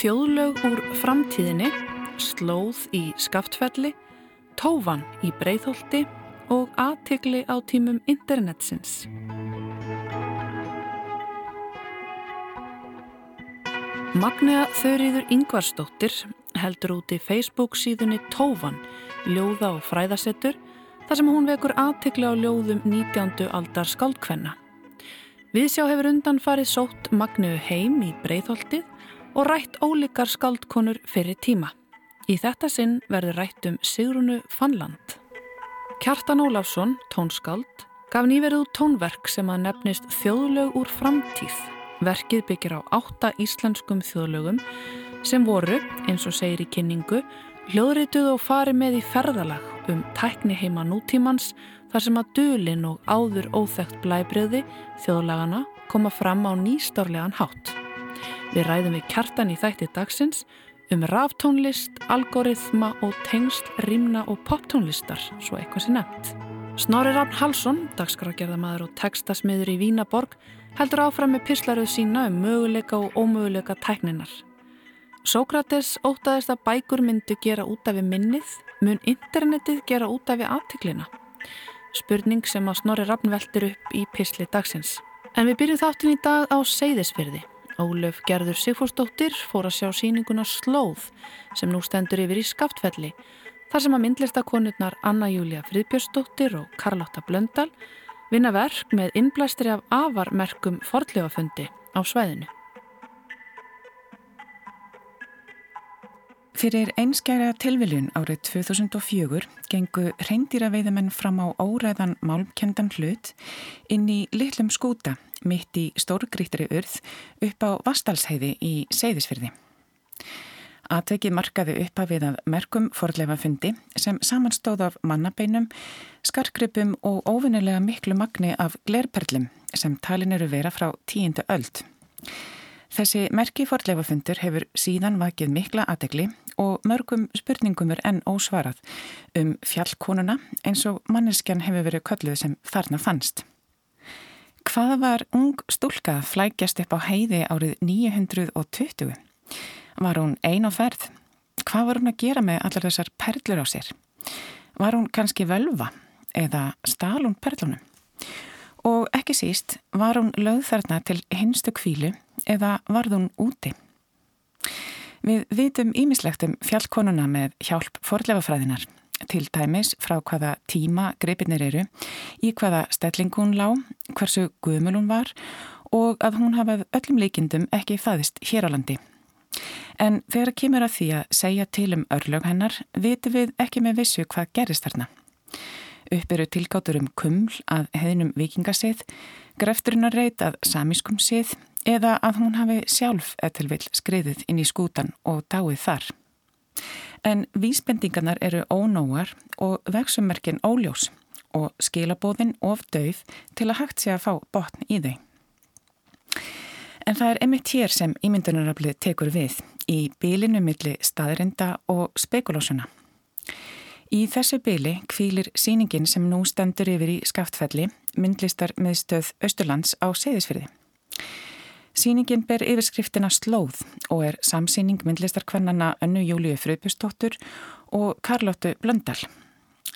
Þjóðlög úr framtíðinni, slóð í skaftfelli, tófan í breyðholti og aðtikli á tímum internetsins. Magnea Þöriður Ingvarsdóttir heldur út í Facebook síðunni Tófan, ljóða og fræðasettur, þar sem hún vekur aðtikli á ljóðum 19. aldar skáldkvenna. Viðsjá hefur undan farið sótt Magneu heim í breyðholtið og rætt ólíkar skáldkonur fyrir tíma. Í þetta sinn verður rætt um Sigrunu Fannland. Kjartan Ólafsson, tónskáld, gaf nýverið út tónverk sem að nefnist Þjóðlög úr framtíð. Verkið byggir á átta íslenskum þjóðlögum sem voru, eins og segir í kynningu, hljóðrituð og farið með í ferðalag um tækni heima nútímans þar sem að dölin og áður óþægt blæbriði þjóðlagana koma fram á nýstárlegan hátt. Við ræðum við kjartan í þætti dagsins um ráftónlist, algoritma og tengsl, rímna og poptónlistar, svo eitthvað sé nefnt. Snorri Rafn Halsson, dagskrágerðamaður og tekstasmiður í Vínaborg, heldur áfram með pislaruð sína um möguleika og ómöguleika tækninar. Sókrates ótaðist að bækur myndu gera út af við minnið, mun internetið gera út af við aftiklina. Spurning sem að Snorri Rafn veldur upp í pisli dagsins. En við byrjum þáttin í dag á Seyðisfyrði. Ólöf Gerður Sigfúrsdóttir fór að sjá síninguna Slóð sem nú stendur yfir í Skaftfelli þar sem að myndlistakonurnar Anna Júlia Friðbjörnsdóttir og Karlotta Blöndal vinna verk með innblæstri af afarmerkum fordlegafundi á svæðinu. Fyrir einskæra tilviljun árið 2004 gengu reyndýraveiðamenn fram á óræðan málmkendan hlut inn í litlum skúta mitt í stórgrítri urð upp á Vastalsheiði í Seyðisfyrði. Atvekið markaði upphafið af merkum forleifafundi sem samanstóð af mannabeinum, skarkripum og óvinnilega miklu magni af glerperlum sem talin eru vera frá tíundu öld. Þessi merki forleifafundur hefur síðan vakið mikla aðegli og mörgum spurningum er enn ósvarað um fjallkonuna eins og manneskjan hefur verið kölluð sem þarna fannst. Hvað var ung stúlka flækjast upp á heiði árið 920? Var hún ein á ferð? Hvað var hún að gera með allar þessar perlur á sér? Var hún kannski völva eða stál hún perlunum? Og ekki síst, var hún lögð þarna til hinstu kvílu eða varð hún úti? Við vitum ímislegt um fjallkonuna með hjálp forlefafræðinar til dæmis frá hvaða tíma greipinir eru, í hvaða stelling hún lá, hversu guðmul hún var og að hún hafað öllum leikindum ekki fæðist hér á landi. En þegar kemur að því að segja til um örlög hennar, vitum við ekki með vissu hvað gerist þarna. Uppbyrju tilgáttur um kuml að heðinum vikingasið, grefturinnar reyt að samískum sið eða að hún hafi sjálf ettilvill skriðið inn í skútan og dáið þar. En vísbendingarnar eru ónóar og vexummerkin óljós og skilabóðin of döið til að hægt sé að fá botn í þau. En það er emitt hér sem ímyndunaraflið tekur við í bílinu milli staðrinda og spekulásuna. Í þessu bíli kvílir síningin sem nú stendur yfir í skaftfelli myndlistar með stöð Östurlands á Seyðisfyrði. Sýningin ber yfirskriftina Slóð og er samsýning myndlistarkvennana Önnu Júliu Fröðbjörnsdóttur og Karlóttu Blöndal.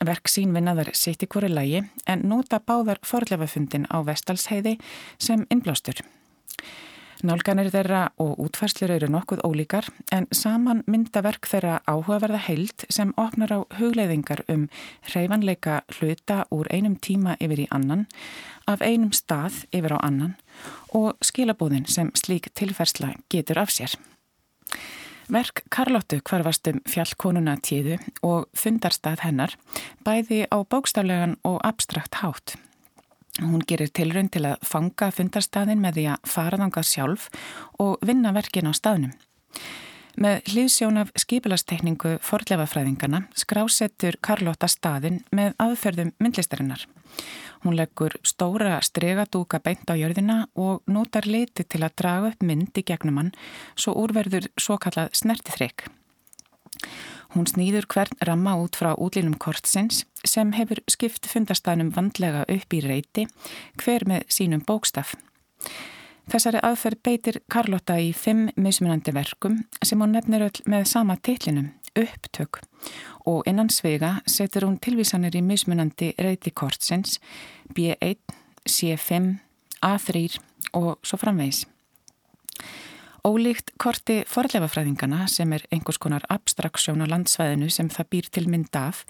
Verk sín vinnaðar sitt í hverju lægi en nota báðar forlefafundin á Vestalsheiði sem innblástur. Nálganir þeirra og útfærslur eru nokkuð ólíkar en saman myndaverk þeirra áhugaverða heilt sem opnar á hugleiðingar um hreyfanleika hluta úr einum tíma yfir í annan, af einum stað yfir á annan og skilabúðin sem slík tilfærsla getur af sér. Verk Karlóttu kvarfast um fjallkonuna tíðu og fundarstað hennar bæði á bókstaflegan og abstrakt hátt. Hún gerir tilrönd til að fanga fundarstaðin með því að fara þangað sjálf og vinna verkin á staðnum. Með hlýðsjón af skipilastekningu forlefafræðingana skrásettur Karlotta staðin með aðferðum myndlistarinnar. Hún leggur stóra stregadúka beint á jörðina og notar liti til að draga upp mynd í gegnum hann svo úrverður svo kallað snertithreik. Hún snýður hvern ramma út frá útlínum kortsins sem hefur skipt fundarstaðnum vandlega upp í reyti hver með sínum bókstaf. Þessari aðferð beitir Karlotta í fimm mismunandi verkum sem hún nefnir öll með sama titlinum, upptök og innan svega setur hún tilvísanir í mismunandi reyti kortsins B1, C5, A3 og svo framvegis. Ólíkt korti forleifafræðingana sem er einhvers konar abstraksjón á landsvæðinu sem það býr til mynd af,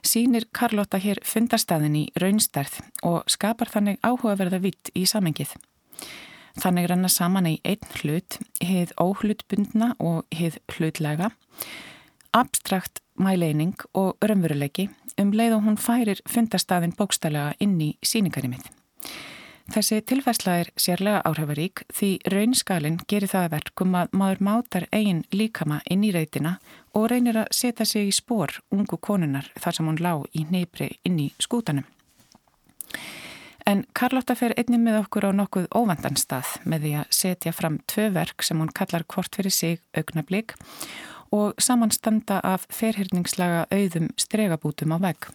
sínir Karlotta hér fundastæðin í raunstærð og skapar þannig áhugaverða vitt í samengið. Þannig rannar saman í einn hlut, heið óhlutbundna og heið hlutlega, abstrakt mæleining og örmveruleiki um leið og hún færir fundastæðin bókstælega inn í síningarimið. Þessi tilfærsla er sérlega áhrifarík því raunskalinn gerir það verkum að maður mátar eigin líkama inn í reytina og reynir að setja sig í spór ungu konunar þar sem hún lág í neypri inn í skútanum. En Karlotta fer einnig með okkur á nokkuð óvandan stað með því að setja fram tvö verk sem hún kallar hvort fyrir sig augnablík og samanstanda af ferhyrningslaga auðum stregabútum á vegg.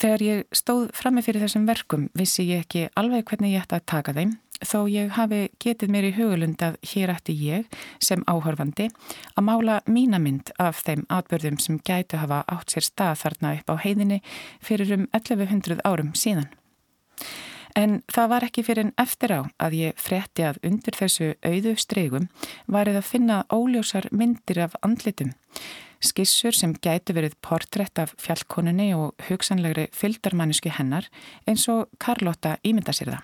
Þegar ég stóð frammi fyrir þessum verkum vissi ég ekki alveg hvernig ég ætti að taka þeim þó ég hafi getið mér í hugulund að hér ætti ég sem áhörfandi að mála mínamynd af þeim atbörðum sem gætu hafa átt sér stað þarna upp á heiðinni fyrir um 1100 árum síðan. En það var ekki fyrir en eftir á að ég fretti að undir þessu auðu stregum varið að finna óljósar myndir af andlitum. Skissur sem gætu verið portrætt af fjallkonunni og hugsanlegri fyldarmannisku hennar eins og Karlotta ímynda sér það.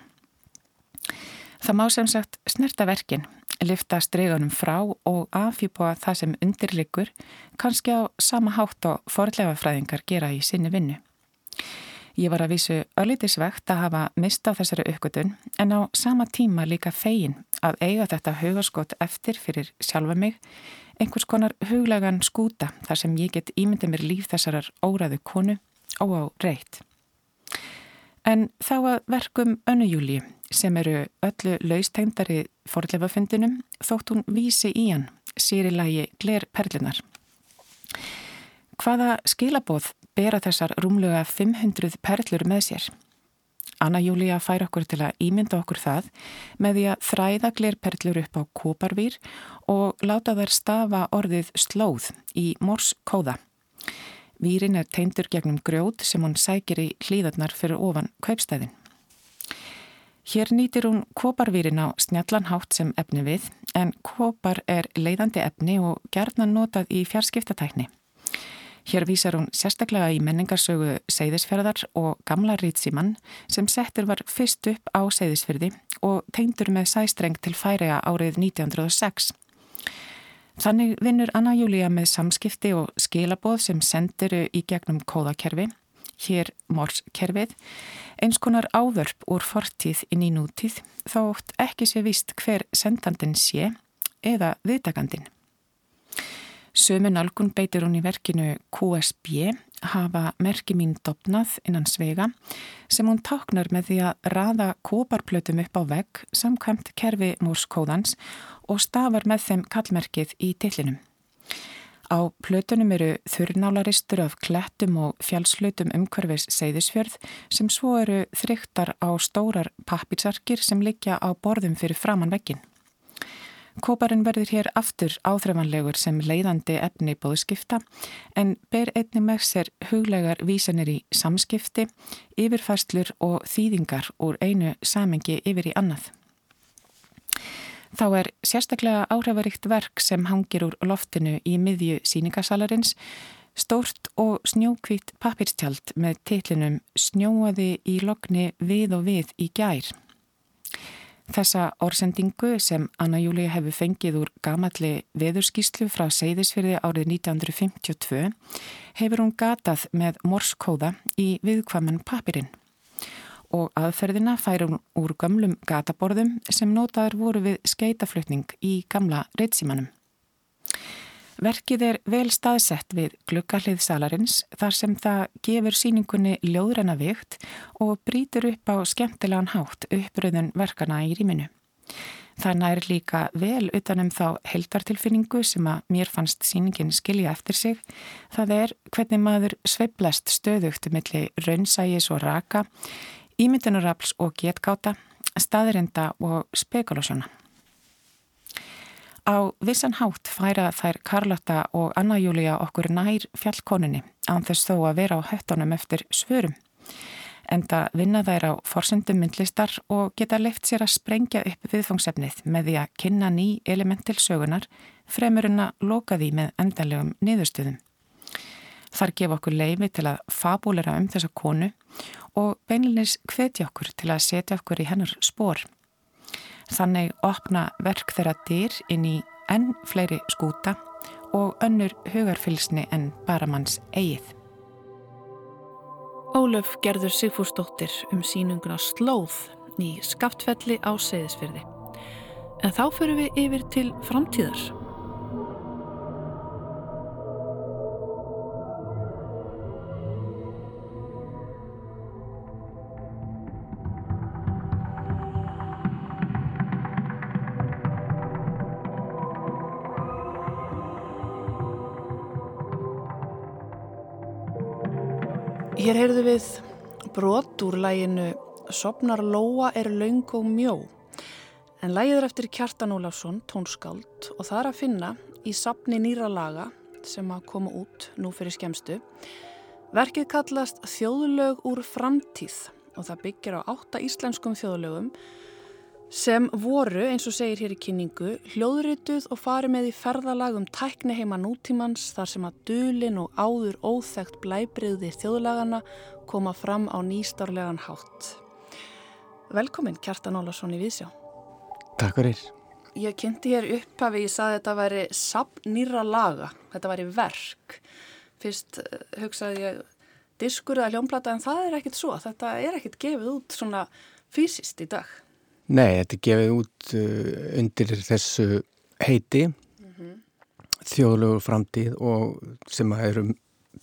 Það má sem sagt snerta verkin, lifta stregunum frá og afhjúpa það sem undirlikur, kannski á sama hátt og forlegafræðingar gera í sinni vinnu. Ég var að vísu ölitisvegt að hafa mista þessari uppgötun en á sama tíma líka fegin að eiga þetta hugaskott eftir fyrir sjálfa mig, einhvers konar huglegan skúta þar sem ég get ímyndið mér líf þessarar óraðu konu og á reitt. En þá að verkum önnujúli sem eru öllu laustegndari forleifafundinum þótt hún vísi í hann, sér í lagi Gler Perlinar. Hvaða skilabóð bera þessar rúmlega 500 perlur með sér. Anna Júlia fær okkur til að ímynda okkur það með því að þræða glerperlur upp á kóparvýr og láta þær stafa orðið slóð í mors kóða. Výrin er teindur gegnum grjót sem hún sækir í hlýðarnar fyrir ofan kaupstæðin. Hér nýtir hún kóparvýrin á snjallanhátt sem efni við en kópar er leiðandi efni og gerðna notað í fjarskiptatækni. Hér vísar hún sérstaklega í menningarsögu Seyðisferðar og gamla rýtsimann sem settur var fyrst upp á Seyðisferði og tegndur með sæstreng til færiða árið 1906. Þannig vinnur Anna Júlia með samskipti og skilaboð sem sendiru í gegnum kóðakerfi, hér morskerfið, eins konar ávörp úr fortíð inn í nútíð þótt ekki sé vist hver sendandin sé eða viðtakandin. Sömu nálgun beitir hún í verkinu QSB, hafa merki mín dopnað innan svega, sem hún táknar með því að raða kóparplötum upp á vegg samkvæmt kerfi morskóðans og stafar með þeim kallmerkið í tillinum. Á plötunum eru þurrnálaristur af klettum og fjálslutum umhverfis seyðisfjörð sem svo eru þrygtar á stórar pappitsarkir sem liggja á borðum fyrir framann veggin. Kóparinn verður hér aftur áþreifanlegur sem leiðandi efni bóðu skipta en ber einni með sér huglegar vísanir í samskipti, yfirfæslur og þýðingar úr einu samengi yfir í annað. Þá er sérstaklega áhrifaríkt verk sem hangir úr loftinu í miðju síningasalarins stórt og snjókvít papirstjald með titlinum Snjóaði í lokni við og við í gær. Þessa orsendingu sem Anna Júlia hefur fengið úr gamalli veðurskíslu frá Seyðisfyrði árið 1952 hefur hún gatað með morskóða í viðkvaman papirinn og aðferðina fær hún úr gamlum gataborðum sem notaður voru við skeitaflutning í gamla reytsímanum. Verkið er vel staðsett við glukkallið salarins þar sem það gefur síningunni ljóðræna vikt og brítur upp á skemmtilegan hátt uppröðun verkana í rýminu. Þannig er líka vel utanum þá heldartilfinningu sem að mér fannst síningin skilja eftir sig. Það er hvernig maður sveiblast stöðugt millir raunsægis og raka, ímyndunarafls og getkáta staðirinda og spekulasjóna. Á vissan hátt færa þær Karlotta og Anna Júlia okkur nær fjallkoninni án þess þó að vera á höttunum eftir svörum. Enda vinna þær á forsendum myndlistar og geta leift sér að sprengja upp viðfangsefnið með því að kynna ný element til sögunar fremurinn að loka því með endalegum niðurstöðum. Þar gefa okkur leifi til að fabúlera um þessa konu og beinlinis hvetja okkur til að setja okkur í hennar spór. Þannig opna verk þeirra dyr inn í enn fleiri skúta og önnur hugarfylsni en baramanns eigið. Ólöf gerður Sigfúrsdóttir um sínunguna Slóð í skaftfelli á Seyðisfyrði. En þá fyrir við yfir til framtíðar. Hér heyrðu við brot úr læginu Sopnar Lóa er laung og mjó en lægið er eftir Kjartan Ólafsson, tónskáld og það er að finna í sapni nýra laga sem að koma út nú fyrir skemstu. Verkið kallast Þjóðlög úr framtíð og það byggir á átta íslenskum þjóðlögum sem voru, eins og segir hér í kynningu, hljóðrituð og farið með í ferðalag um tækni heima nútímans þar sem að dulin og áður óþægt blæbriði þjóðlagana koma fram á nýstárlegan hátt. Velkomin Kjartan Ólarsson í Vísjá. Takk fyrir. Ég kynnti hér upphafi, ég saði að þetta væri sapnýra laga, þetta væri verk. Fyrst eh, hugsaði ég diskur eða hljómplata en það er ekkit svo, þetta er ekkit gefið út svona fysiskt í dag. Nei, þetta er gefið út uh, undir þessu heiti mm -hmm. þjóðlugur framtíð og sem eru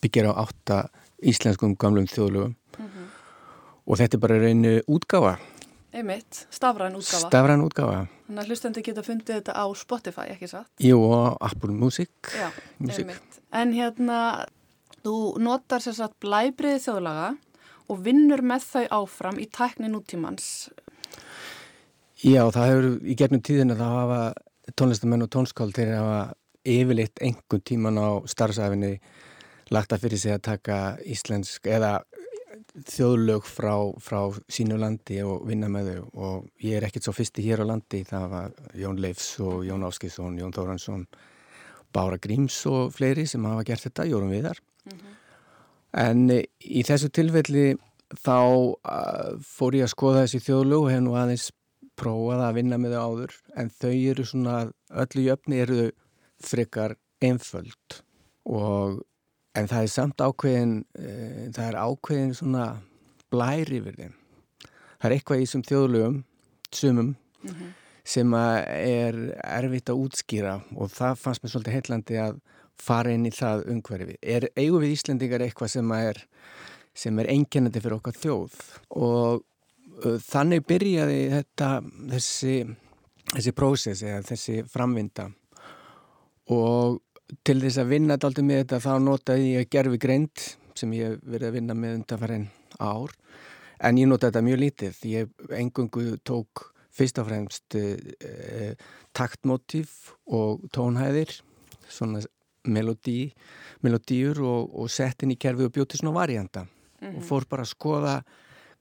byggir á átta íslenskum gamlum þjóðlugum mm -hmm. og þetta er bara reynu útgáfa Einmitt, stafræn útgáfa Stafræn útgáfa Þannig að hlustandi geta fundið þetta á Spotify, ekki satt? Jú, og Apple Music Já, Music. einmitt En hérna, þú notar sér satt blæbriði þjóðlaga og vinnur með þau áfram í tækni nútímans Já, það hefur í gegnum tíðina þá hafa tónlistamenn og tónskáld þeir hafa yfirleitt einhvern tíman á starfsafinni lagt að fyrir sig að taka íslensk eða þjóðlög frá, frá sínu landi og vinna með þau og ég er ekkert svo fyrsti hér á landi það var Jón Leifs og Jón Áskilsson, Jón Þóransson Bára Gríms og fleiri sem hafa gert þetta, Jórun Viðar mm -hmm. en í þessu tilfelli þá uh, fór ég að skoða þessi þjóðlög og hef nú aðeins prófað að vinna með þau áður en þau eru svona, öllu jöfni eru þau frekar einföld og en það er samt ákveðin e, það er ákveðin svona blæri yfir þeim. Það er eitthvað í þessum þjóðlögum sumum mm -hmm. sem er erfitt að útskýra og það fannst mér svolítið heillandi að fara inn í það umhverfi. Er eigum við Íslandingar eitthvað sem er sem er einkennandi fyrir okkar þjóð? Og þannig byrjaði þetta þessi, þessi prósess eða þessi framvinda. Og til þess að vinna alltaf með þetta þá notaði ég gerfi greint sem ég hef verið að vinna með undanfærin ár. En ég notaði þetta mjög lítið. Ég engungu tók fyrst og fremst eh, taktmotíf og tónhæðir svona melodí melodíur og, og sett inn í kerfi og bjóti svona varianta mm -hmm. og fór bara að skoða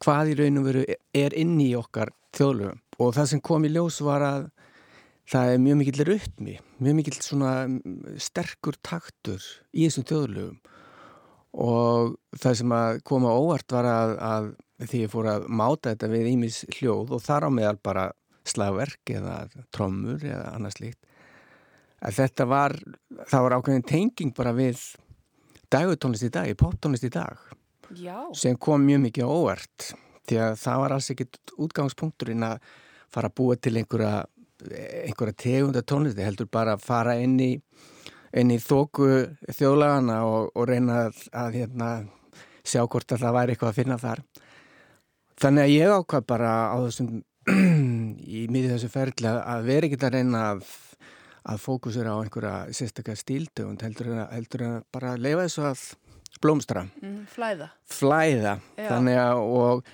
hvað í raun og veru er inn í okkar þjóðlögum. Og það sem kom í ljós var að það er mjög mikill rötmi, mjög mikill svona sterkur taktur í þessum þjóðlögum. Og það sem að koma óvart var að, að því ég fór að máta þetta við ímis hljóð og þar á meðal bara slagverk eða trommur eða annars líkt að þetta var, það var ákveðin tenging bara við dagutónlist í dag, poptónlist í dag Já. sem kom mjög mikið á óvart því að það var alls ekkit útgangspunkturinn að fara að búa til einhverja, einhverja tegunda tónlisti heldur bara að fara inn í, inn í þóku þjóðlagana og, og reyna að, að hérna, sjá hvort að það væri eitthvað að finna þar þannig að ég ákvað bara á þessum í miðið þessu ferli að vera ekkit að reyna að að fókusera á einhverja sérstaklega að, heldur en að bara leifa þessu að blómstra. Mm, flæða, flæða. þannig að og,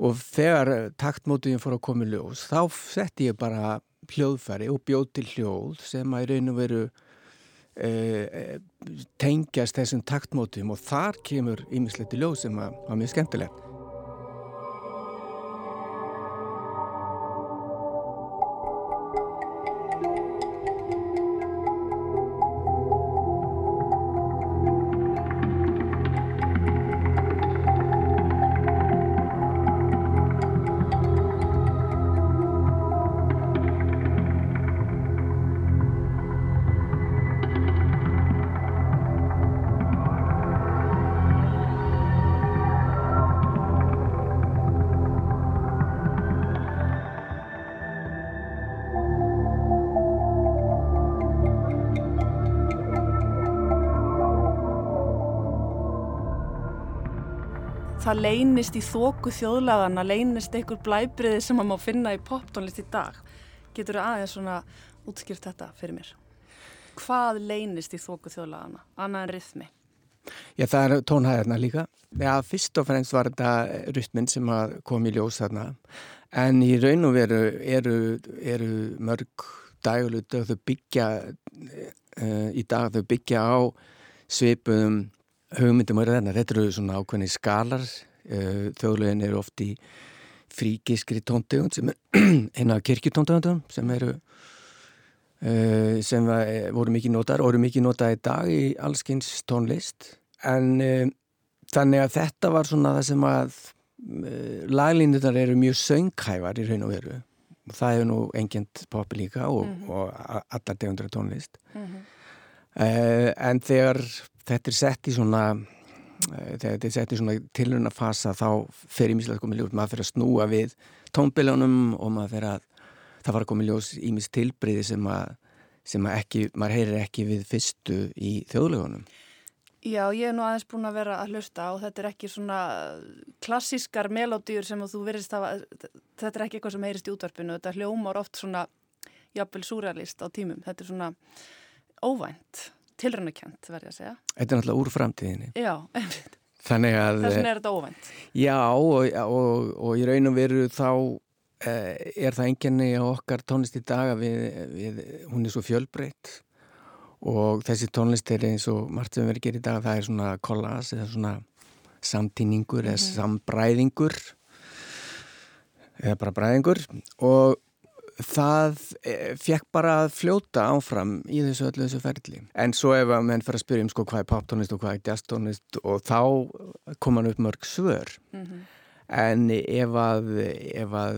og þegar taktmótuðin fór að koma í ljós þá setti ég bara hljóðfæri og bjóð til hljóð sem að í raun og veru e, tengjast þessum taktmótuðum og þar kemur ímislegt í ljóð sem að, var mjög skemmtilegt það leynist í þóku þjóðlagana, leynist einhver blæbriði sem maður má finna í poptónlist í dag. Getur þú aðeins svona útskýrt þetta fyrir mér? Hvað leynist í þóku þjóðlagana, annað en rithmi? Já, það er tónhæðarna líka. Já, fyrst og fremst var þetta rytmin sem kom í ljós þarna. En í raun og veru eru, eru mörg dægulut og þau byggja uh, í dag, þau byggja á svipum hugmyndum að reyna. Þetta eru svona ákveðni skalar. Eh, þjóðlegin eru oft í fríkiskri tóntegund sem er eina af kirkjutóntegundum sem eru eh, sem voru mikið notar og eru mikið notað í dag í allskynns tónlist. En eh, þannig að þetta var svona það sem að laglínuðar eru mjög söngkævar í raun og veru. Og það hefur nú engjent popi líka og, mm -hmm. og allar tegundra tónlist. Mm -hmm. uh, en þegar þetta er sett í svona eh, þegar þetta er sett í svona tilruna fasa þá fer í mislega komið ljós. Maður fer að snúa við tónbiljónum og maður fer að það var að komið ljós í mis tilbriði sem að, sem að ekki, maður heyrir ekki við fyrstu í þjóðlegunum Já, ég hef nú aðeins búin að vera að hlusta og þetta er ekki svona klassískar melodýr sem þú verist að þetta er ekki eitthvað sem heyrist í útvarpinu. Þetta hljómar oft svona jafnvel súrealist á tímum, þetta er svona óvænt tilröndukent verði að segja. Þetta er náttúrulega úr framtíðinni. Já, einmitt. Þannig að... Þess vegna er þetta óvænt. Já, og, og, og í raun og veru þá eh, er það enginni á okkar tónlist í dag að við, við, hún er svo fjölbreytt og þessi tónlist er eins og margt sem að gera í dag, það er svona kollas eða svona samtíningur mm -hmm. eða mhm. sambræðingur eða bara bræðingur og það eh, fekk bara að fljóta áfram í þessu öllu þessu ferli. En svo ef að menn fyrir að spyrja um sko hvað er poptónist og hvað er jazztónist og þá kom hann upp mörg svör. Mm -hmm. en ef að ef að,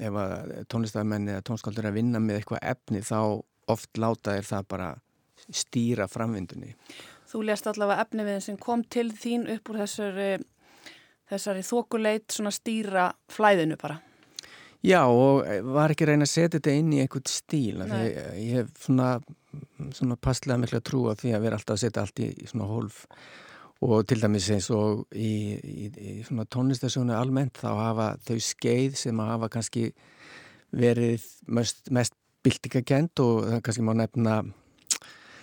ef að tónlistamenni eða tónskáldur að vinna með eitthvað efni þá oft láta er það bara stýra framvindunni. Þú lést allavega efni við sem kom til þín upp úr þessari þessari þokuleit svona stýra flæðinu bara Já og eh, var ekki reyna að setja þetta inn í einhvern stíl ég, ég hef svona, svona passlega miklu að trúa því að vera alltaf að setja allt í, í svona hólf. Og til dæmis eins og í, í, í svona tónlistasjónu almennt þá hafa þau skeið sem að hafa kannski verið mest, mest byltingakent og það kannski má nefna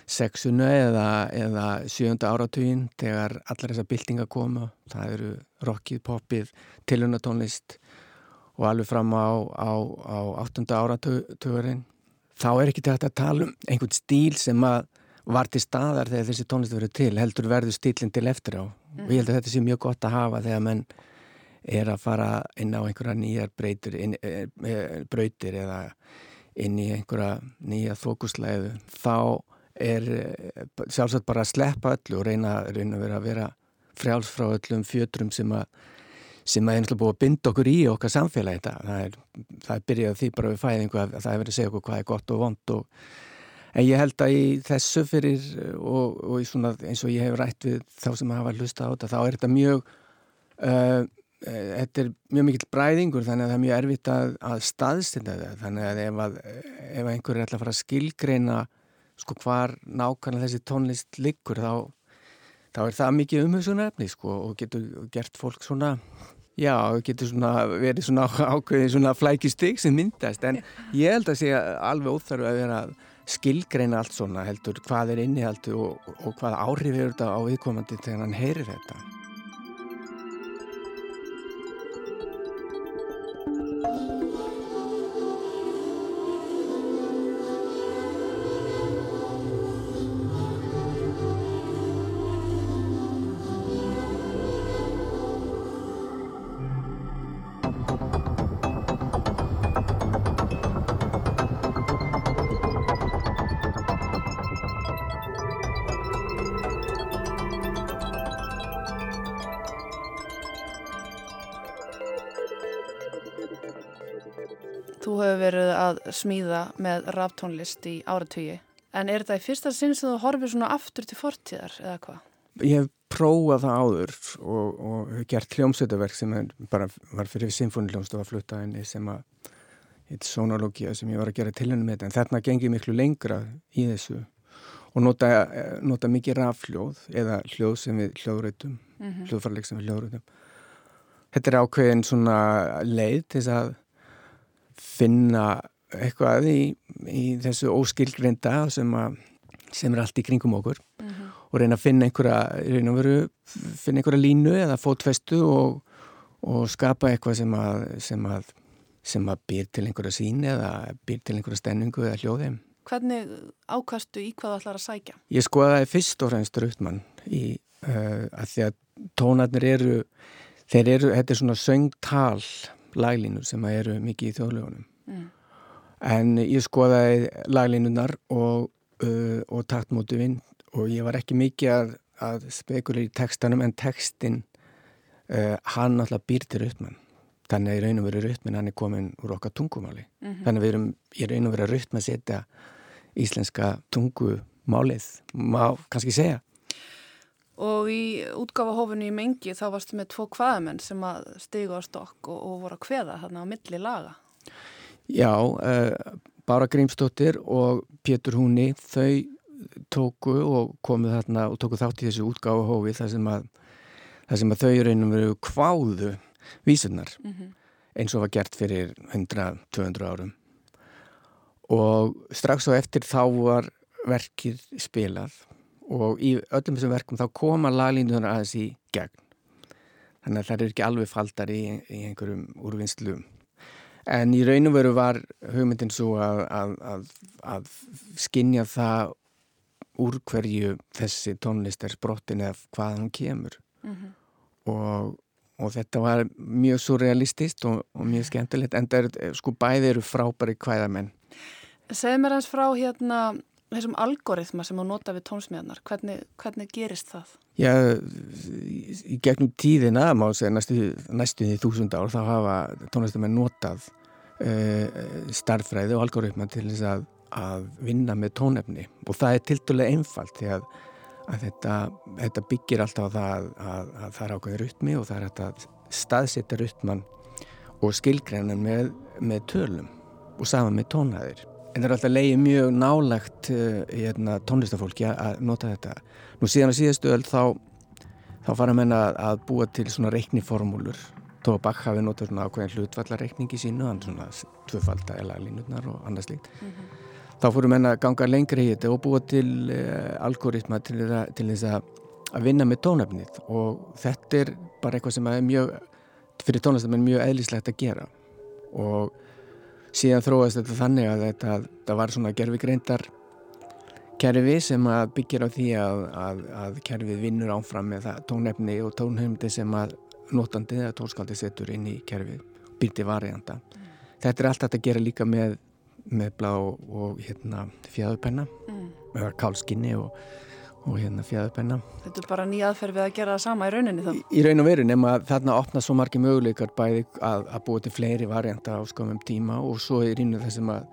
sexunu eða, eða sjönda áratugin þegar allar þessar byltinga koma. Það eru rockið, popið, tilunatónlist og alveg fram á, á, á 8. áratugurinn þá er ekki þetta að tala um einhvern stíl sem að var til staðar þegar þessi tónlist verið til heldur verður stílinn til eftir á mm. og ég held að þetta sé mjög gott að hafa þegar menn er að fara inn á einhverja nýjar breytir, inn, e, e, breytir eða inn í einhverja nýja þókuslæðu þá er sjálfsagt bara að sleppa öllu og reyna, reyna að vera frjáls frá öllum fjötrum sem að sem að einstaklega búið að binda okkur í okkar samfélagi. Það er, það er byrjað því bara við fæðingu að það er verið að segja okkur hvað er gott og vond og en ég held að í þessu fyrir og, og svona, eins og ég hef rætt við þá sem hafa hlusta á þetta, þá er þetta mjög uh, þetta er mjög mikill bræðingur þannig að það er mjög erfitt að, að staðstinda þetta þannig að ef, að, ef einhver er alltaf að fara að skilgreina sko hvar nákvæmlega þessi tónlist liggur þá, þá er það mikið umhugsunarefni sko og getur gert fólk svona Já, það getur svona verið svona ákveðin svona flækistig sem myndast en ég held að sé alveg óþarf að vera skilgreina allt svona heldur hvað er innihald og, og hvað áhrif er þetta á viðkomandi þegar hann heyrir þetta. Smíða með ráptónlist í áratögi en er þetta í fyrsta sinn sem þú horfið svona aftur til fortíðar eða hvað? Ég hef prófað það áður og, og gert hljómsveitaverk sem bara var fyrir symfóniljónst og var fluttað henni sem að hitt sonológia sem ég var að gera til henni með þetta en þarna gengið miklu lengra í þessu og nota, nota mikið rafljóð eða hljóð sem við hljóðröytum mm -hmm. hljóðfarleik sem við hljóðröytum Þetta er ákveðin svona leið til þess að finna eitthvað í, í þessu óskilgrinda sem, að, sem er allt í kringum okkur mm -hmm. og reyna að finna einhverja, veru, finna einhverja línu eða fótfestu og, og skapa eitthvað sem að, sem að sem að býr til einhverja sín eða býr til einhverja stenningu eða hljóði. Hvernig ákastu í hvað það ætlar að sækja? Ég skoðaði fyrst og fremst Rautmann í uh, að því að tónarnir eru, þeir eru, þetta er svona söngtal laglínur sem eru mikið í þjóðlegunum. Mm. En ég skoðaði laglínunar og, uh, og taktmótu vinn og ég var ekki mikið að, að spekula í textanum en textin, uh, hann alltaf býr til Rautmann. Þannig að í raun og veru rytmin hann er komin úr okkar tungumáli. Mm -hmm. Þannig að við erum í raun og veru rytma að setja íslenska tungumálið, má kannski segja. Og í útgáfahófunni í mengi þá varstu með tvo hvaðamenn sem að stigu á stokk og, og voru að hveða þarna á milli laga. Já, uh, Bára Grímsdóttir og Pétur Húni, þau tóku og komuð þarna og tóku þátt í þessu útgáfahófi þar sem að, þar sem að þau og veru hváðu vísunar mm -hmm. eins og var gert fyrir 100-200 árum og strax á eftir þá var verkið spilað og í öllum þessum verkum þá koma laglínunar aðeins í gegn þannig að það er ekki alveg faldar í, í einhverjum úrvinnslu en í raun og veru var hugmyndin svo að, að, að, að skinja það úr hverju þessi tónlist er sprottin eða hvað hann kemur mm -hmm. og og þetta var mjög surrealistist og, og mjög skemmtilegt en er sko bæði eru frábæri hvæðamenn Segð mér hans frá hérna þessum algoritma sem þú nota við tónsmíðanar hvernig, hvernig gerist það? Já, í gegnum tíðina má segja næstu, því þúsund ár þá hafa tónlistamenn notað uh, starfræði og algoritma til þess að, að vinna með tónefni og það er tildulega einfalt því að að þetta, þetta byggir alltaf það að, að, að það er ákveðið rytmi og það er að staðsetja rytman og skilgrænan með, með tölum og saman með tónhæðir. En það er alltaf leiðið mjög nálagt uh, hérna, tónlistafólki að nota þetta. Nú síðan á síðastu öll þá, þá fara menna að, að búa til svona reikniformúlur. Tóa Bach hafi notað svona ákveðin hlutvallarreikningi sínu, hann svona tvöfaldar eða línutnar og annað slíkt. Mm -hmm þá fórum henn að ganga lengri í þetta og búa til uh, algoritma til, til þess að vinna með tónafnið og þetta er bara eitthvað sem er mjög fyrir tónastamenn mjög eðlislegt að gera og síðan þróast þetta þannig að þetta, þetta var svona gerfi greindar kerfi sem að byggja á því að, að, að kerfið vinnur áfram með tónefni og tónheimdi sem að notandi eða tónskaldi setur inn í kerfið byrti varianda. Mm. Þetta er allt að gera líka með með blá og hérna fjæðupenna mm. með kálskinni og, og hérna fjæðupenna Þetta er bara nýja aðferð við að gera það sama í rauninni þá? Í, í raun og veru nema þarna opna svo margi möguleikar bæði að, að búa til fleiri varianta á skamum tíma og svo er innu þessum að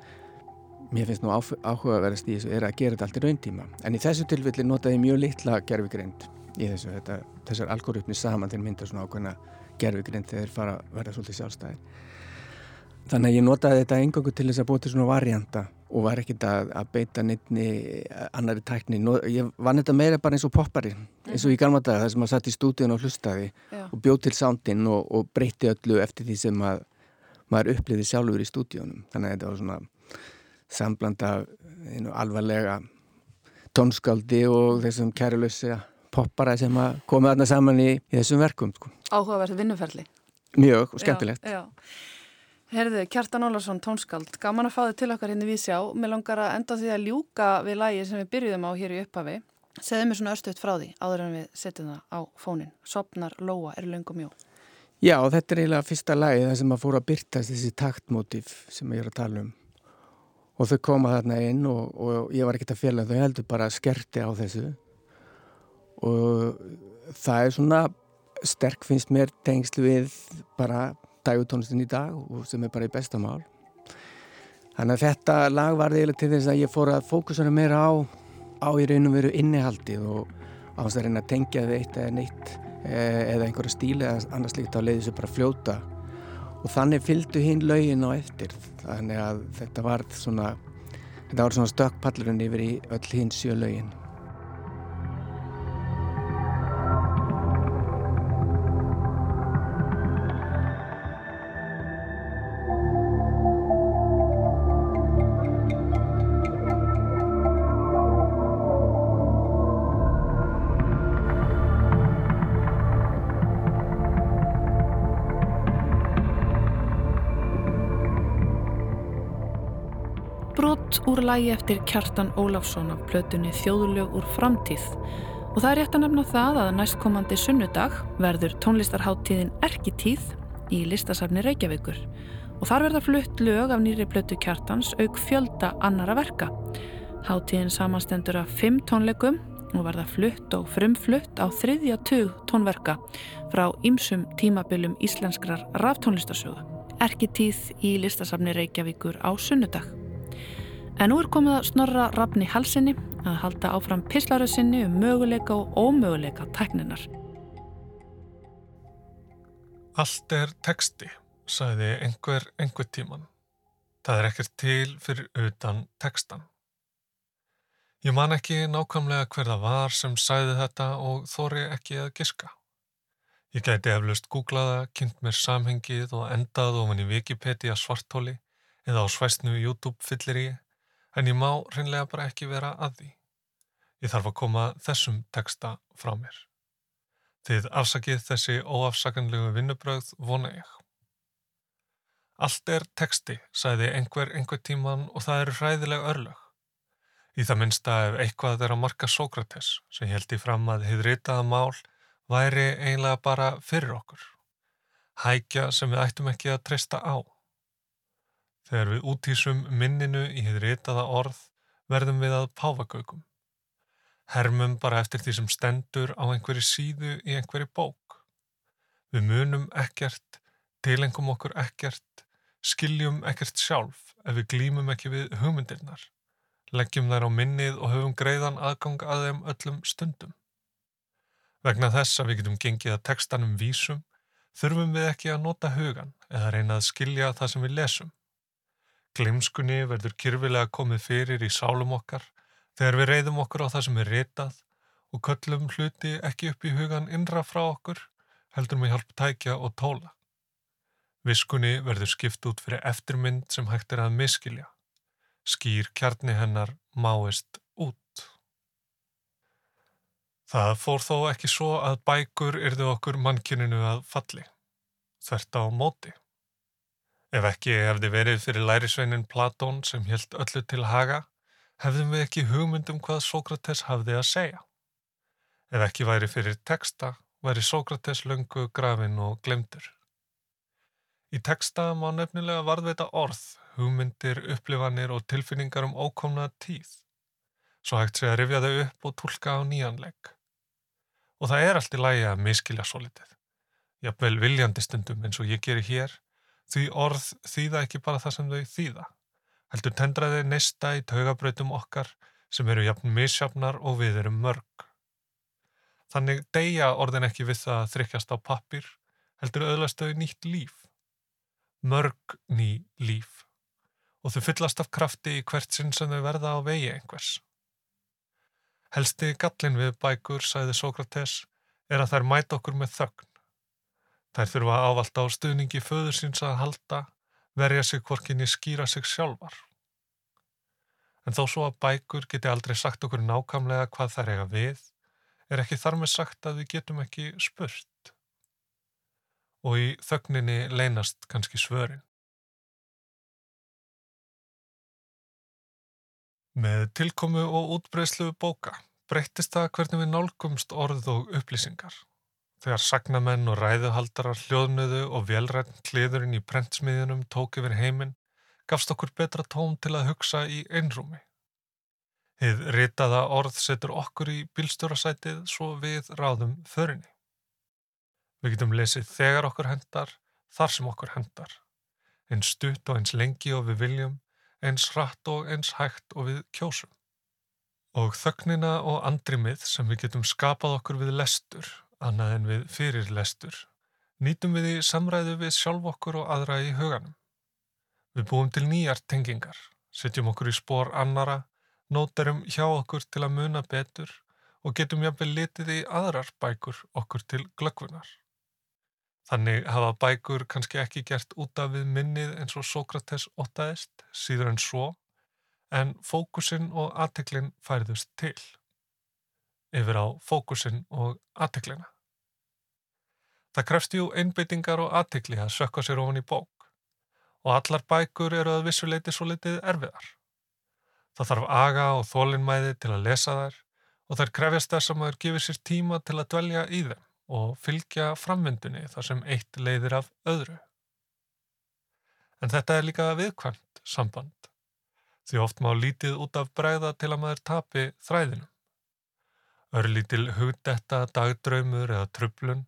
mér finnst nú áhugaverðast í þessu er að gera þetta allt í rauntíma en í þessu tilfelli notaði mjög litla gerfigreind í þessu, þetta, þessar algoritmi saman til mynda svona ákveðna gerfigreind þegar þeir fara að verða svolítið sjálfstæðir. Þannig að ég notaði þetta engangu til þess að búa til svona varianta og var ekkert að, að beita neittni annari tækni. Ég vann þetta meira bara eins og poppari, eins og í gamla daga þar sem maður satt í stúdíun og hlustaði Já. og bjóð til sándinn og, og breytti öllu eftir því sem að, maður uppliði sjálfur í stúdíunum. Þannig að þetta var svona sambland af alvarlega tónskáldi og þessum kærulösa poppara sem komið aðna saman í, í þessum verkum. Sko. Áhugaverð vinnuferli. Mjög og skemmtilegt. Já, já. Herðu, Kjartan Ólarsson, tónskald, gaman að fá þið til okkar hérna við sjá. Mér langar að enda því að ljúka við lægi sem við byrjuðum á hér í upphafi. Segðu mér svona östuðt frá því áður en við setjum það á fónin. Sopnar, Lóa, er löngum jó. Já, þetta er eiginlega fyrsta lægi það sem að fóra að byrtast þessi taktmótif sem ég er að tala um. Og þau koma þarna inn og, og ég var ekkert að fjalla þau heldur bara skerti á þessu. Og það er svona sterk finnst mér tengslu við bara dægutónlistin í dag og sem er bara í bestamál Þannig að þetta lag var eiginlega til þess að ég fór að fókusuna meira á, á í raun og veru innihaldið og ást að reyna að tengja við eitt eða neitt eh, eða einhverja stíli eða annars líkt á leiðis að bara fljóta. Og þannig fylgdu hinn laugin á eftir. Þannig að þetta var svona þetta var svona stökkpallurinn yfir í öll hinn sjö laugin úr lægi eftir Kjartan Ólafsson af plötunni Þjóðulög úr framtíð og það er rétt að nefna það að næstkomandi sunnudag verður tónlistarháttíðin Erkitíð í listasafni Reykjavíkur og þar verða flutt lög af nýri plötu Kjartans auk fjölda annara verka. Háttíðin samanstendur af fimm tónleikum og verða flutt og frumflutt á þriðja tug tónverka frá ýmsum tímabilum íslenskrar ráftónlistarsögu. Erkitíð í listasafni Reykjavíkur á sunnudag. En nú er komið að snorra rafni halsinni að halda áfram pislaru sinni um möguleika og ómöguleika tækninar. Allt er teksti, sagði einhver einhver tíman. Það er ekkert til fyrir utan tekstan. Ég man ekki nákvæmlega hver það var sem sagði þetta og þóri ekki að giska. Ég gæti eflust googlaða, kynnt mér samhengið og endað ofan í Wikipedia svartóli eða á svæstnu YouTube fyllir ég en ég má reynlega bara ekki vera að því. Ég þarf að koma þessum teksta frá mér. Þið afsakið þessi óafsakanlegu vinnubröð vona ég. Allt er teksti, sæði einhver einhver tíman og það eru hræðileg örlög. Í það minnsta ef eitthvað er að marka Sókrates sem held í fram að hið ritaða mál væri einlega bara fyrir okkur. Hækja sem við ættum ekki að treysta á. Þegar við útísum minninu í hefði ritaða orð verðum við að páfagaukum. Hermum bara eftir því sem stendur á einhverju síðu í einhverju bók. Við munum ekkert, tilengum okkur ekkert, skiljum ekkert sjálf ef við glýmum ekki við hugmyndirnar. Leggjum þær á minnið og höfum greiðan aðgang að þeim öllum stundum. Vegna þess að við getum gengið að textanum vísum, þurfum við ekki að nota hugan eða reyna að skilja það sem við lesum. Glimskunni verður kyrfilega komið fyrir í sálum okkar þegar við reyðum okkur á það sem er ritað og köllum hluti ekki upp í hugan innra frá okkur heldur með hjálp tækja og tóla. Viskunni verður skipt út fyrir eftirmynd sem hægt er að miskilja. Skýr kjarni hennar máist út. Það fór þó ekki svo að bækur yrðu okkur mannkyninu að falli. Þvert á móti. Ef ekki hefði verið fyrir lærisveinin Platón sem helt öllu til haga, hefðum við ekki hugmyndum hvað Sókrates hafði að segja. Ef ekki væri fyrir texta, væri Sókrates löngu grafin og glemdur. Í texta má nefnilega varðveita orð, hugmyndir, upplifanir og tilfinningar um ókomna tíð. Svo hægt sé að rifja þau upp og tólka á nýjanleik. Og það er allt í lægi að miskilja svo litið. Jafnvel viljandi stundum eins og ég gerir hér, Því orð þýða ekki bara það sem þau þýða. Heldur tendraði neista í taugabrautum okkar sem eru jafn misjafnar og við erum mörg. Þannig deyja orðin ekki við það að þrykkjast á pappir, heldur öðlast þau nýtt líf. Mörg ný líf. Og þau fyllast af krafti í hvert sinn sem þau verða á vegi einhvers. Helsti gallin við bækur, sæði Sókrates, er að þær mæta okkur með þögn. Þær þurfa ávalt á stuðningi föður síns að halda, verja sig hvorkinni skýra sig sjálfar. En þó svo að bækur geti aldrei sagt okkur nákamlega hvað þær eiga við, er ekki þar með sagt að við getum ekki spurt. Og í þögninni leynast kannski svörin. Með tilkomu og útbreyslu bóka breyttist það hvernig við nálgumst orð og upplýsingar. Þegar sagnamenn og ræðuhaldarar hljóðnuðu og velrænt kliðurinn í prentsmiðjunum tók yfir heiminn, gafst okkur betra tóm til að hugsa í einrúmi. Þið ritaða orð setur okkur í bílstjórasætið svo við ráðum förinni. Við getum lesið þegar okkur hendar, þar sem okkur hendar. Einn stutt og eins lengi og við viljum, eins hratt og eins hægt og við kjósum. Og þögnina og andrimið sem við getum skapað okkur við lestur, annað en við fyrir lestur, nýtum við í samræðu við sjálf okkur og aðra í huganum. Við búum til nýjar tengingar, setjum okkur í spór annara, nótarum hjá okkur til að muna betur og getum jafnvel litið í aðrar bækur okkur til glöggvunar. Þannig hafa bækur kannski ekki gert út af við minnið eins og Sókrates ótaðist, síður en svo, en fókusin og aðteklin færðust til. Yfir á fókusin og aðteklina. Það krefst jú einbyttingar og aðtekli að sökka sér ofan í bók og allar bækur eru að vissuleiti svo litið erfiðar. Það þarf aga og þólinnmæði til að lesa þær og þær krefjast þess að maður gefur sér tíma til að dvelja í þeim og fylgja framvindunni þar sem eitt leiðir af öðru. En þetta er líka viðkvæmt samband, því oft má lítið út af bræða til að maður tapi þræðinum. Örlítil hugdetta, dagdraumur eða trublun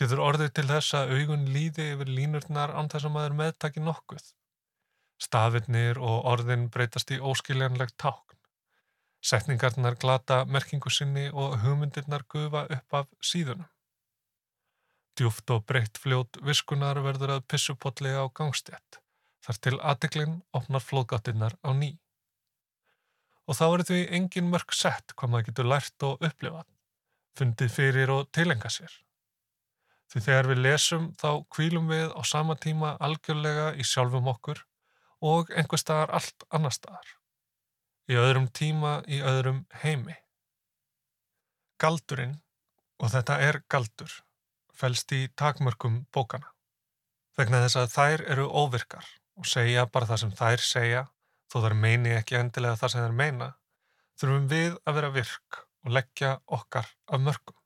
getur orðið til þess að augun líði yfir línurnar án þess að maður meðtaki nokkuð. Stafinnir og orðin breytast í óskiljanlegt tákn. Setningarnar glata merkingu sinni og hugmyndirnar gufa upp af síðunum. Djúft og breytt fljót viskunar verður að pissupolli á gangstjætt, þar til aðdeglinn opnar flóðgáttinnar á ný. Og þá eru því engin mörg sett hvað maður getur lært og upplifað, fundið fyrir og tilenga sér. Því þegar við lesum þá kvílum við á sama tíma algjörlega í sjálfum okkur og einhver staðar allt annar staðar. Í öðrum tíma, í öðrum heimi. Galdurinn, og þetta er galdur, fælst í takmörkum bókana. Vegna þess að þær eru óvirkar og segja bara það sem þær segja, þó þær meini ekki endilega það sem þær meina, þurfum við að vera virk og leggja okkar af mörgum.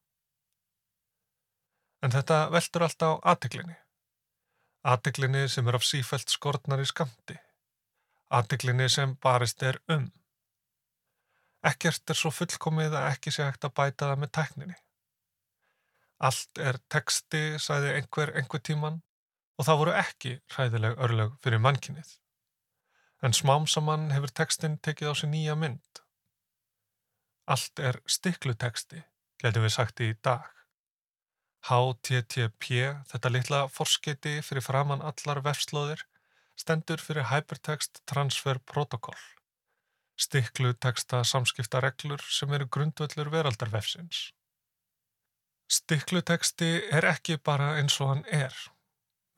En þetta veldur alltaf á aðtiklinni. Aðtiklinni sem er af sífælt skortnar í skamti. Aðtiklinni sem barist er um. Ekkert er svo fullkomið að ekki sé hægt að bæta það með tækninni. Allt er teksti, sæði einhver einhver tíman og það voru ekki hræðileg örlög fyrir mannkinnið. En smám saman hefur tekstin tekið á sig nýja mynd. Allt er stikluteksti, getum við sagt í dag. HTTP, þetta litla forskeiti fyrir framann allar vefslóðir, stendur fyrir Hypertext Transfer Protocol. Stikluteksta samskipta reglur sem eru grundvöldur veraldarvefsins. Stikluteksti er ekki bara eins og hann er,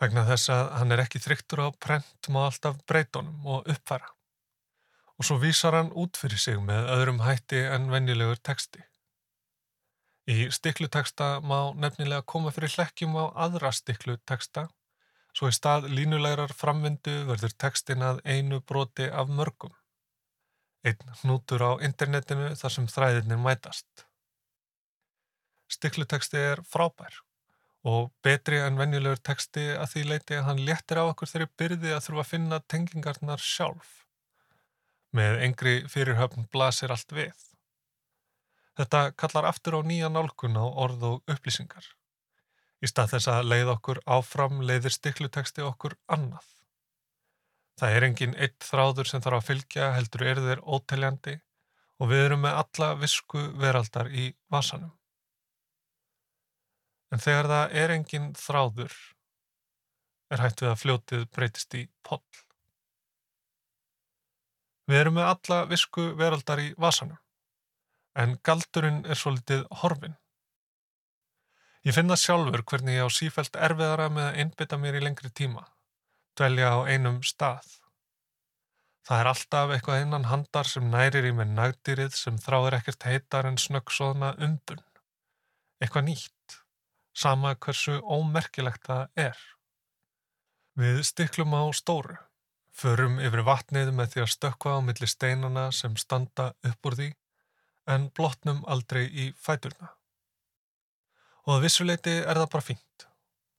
vegna þess að hann er ekki þryktur á prent má alltaf breytonum og uppfæra. Og svo vísar hann út fyrir sig með öðrum hætti en vennilegur teksti. Í stikluteksta má nefnilega koma fyrir hlekkjum á aðra stikluteksta, svo í stað línulegar framvindu verður tekstin að einu broti af mörgum. Einn hnútur á internetinu þar sem þræðinir mætast. Stikluteksti er frábær og betri en venjulegur teksti að því leiti að hann léttir á okkur þeirri byrði að þurfa að finna tengingarnar sjálf. Með engri fyrirhöfn blasir allt við. Þetta kallar aftur á nýja nálgun á orð og upplýsingar. Í stað þess að leið okkur áfram leiðir stikluteksti okkur annað. Það er engin eitt þráður sem þarf að fylgja heldur er þeir óteljandi og við erum með alla visku veraldar í vasanum. En þegar það er engin þráður, er hægt við að fljótið breytist í poll. Við erum með alla visku veraldar í vasanum, en galdurinn er svo litið horfin. Ég finna sjálfur hvernig ég á sífælt erfiðara með að einbytta mér í lengri tíma, dvelja á einum stað. Það er alltaf eitthvað innan handar sem nærir í með nægdýrið sem þráður ekkert heitar en snöggsóðna umbun. Eitthvað nýtt sama hversu ómerkilegt það er. Við stiklum á stóru, förum yfir vatnið með því að stökka á milli steinana sem standa upp úr því, en blotnum aldrei í fæturna. Og að vissuleiti er það bara fínt.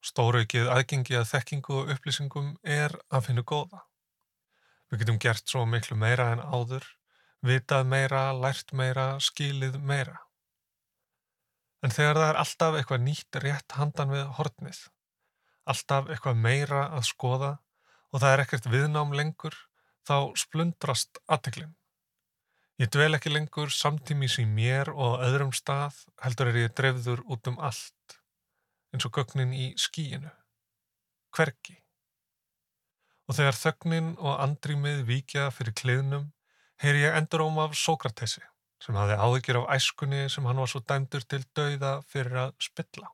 Stóraukið aðgengi að þekkingu og upplýsingum er að finna góða. Við getum gert svo miklu meira en áður, vitað meira, lært meira, skílið meira. En þegar það er alltaf eitthvað nýtt rétt handan við hortnið, alltaf eitthvað meira að skoða og það er ekkert viðnám lengur, þá splundrast aðteklinn. Ég dvel ekki lengur samtímis í mér og öðrum stað heldur er ég drefður út um allt, eins og gögnin í skíinu. Hverki. Og þegar þögnin og andrýmið vikja fyrir kliðnum, heyr ég endur óm af Sókratesi, sem hafði áhyggjur af æskunni sem hann var svo dæmdur til dauða fyrir að spilla.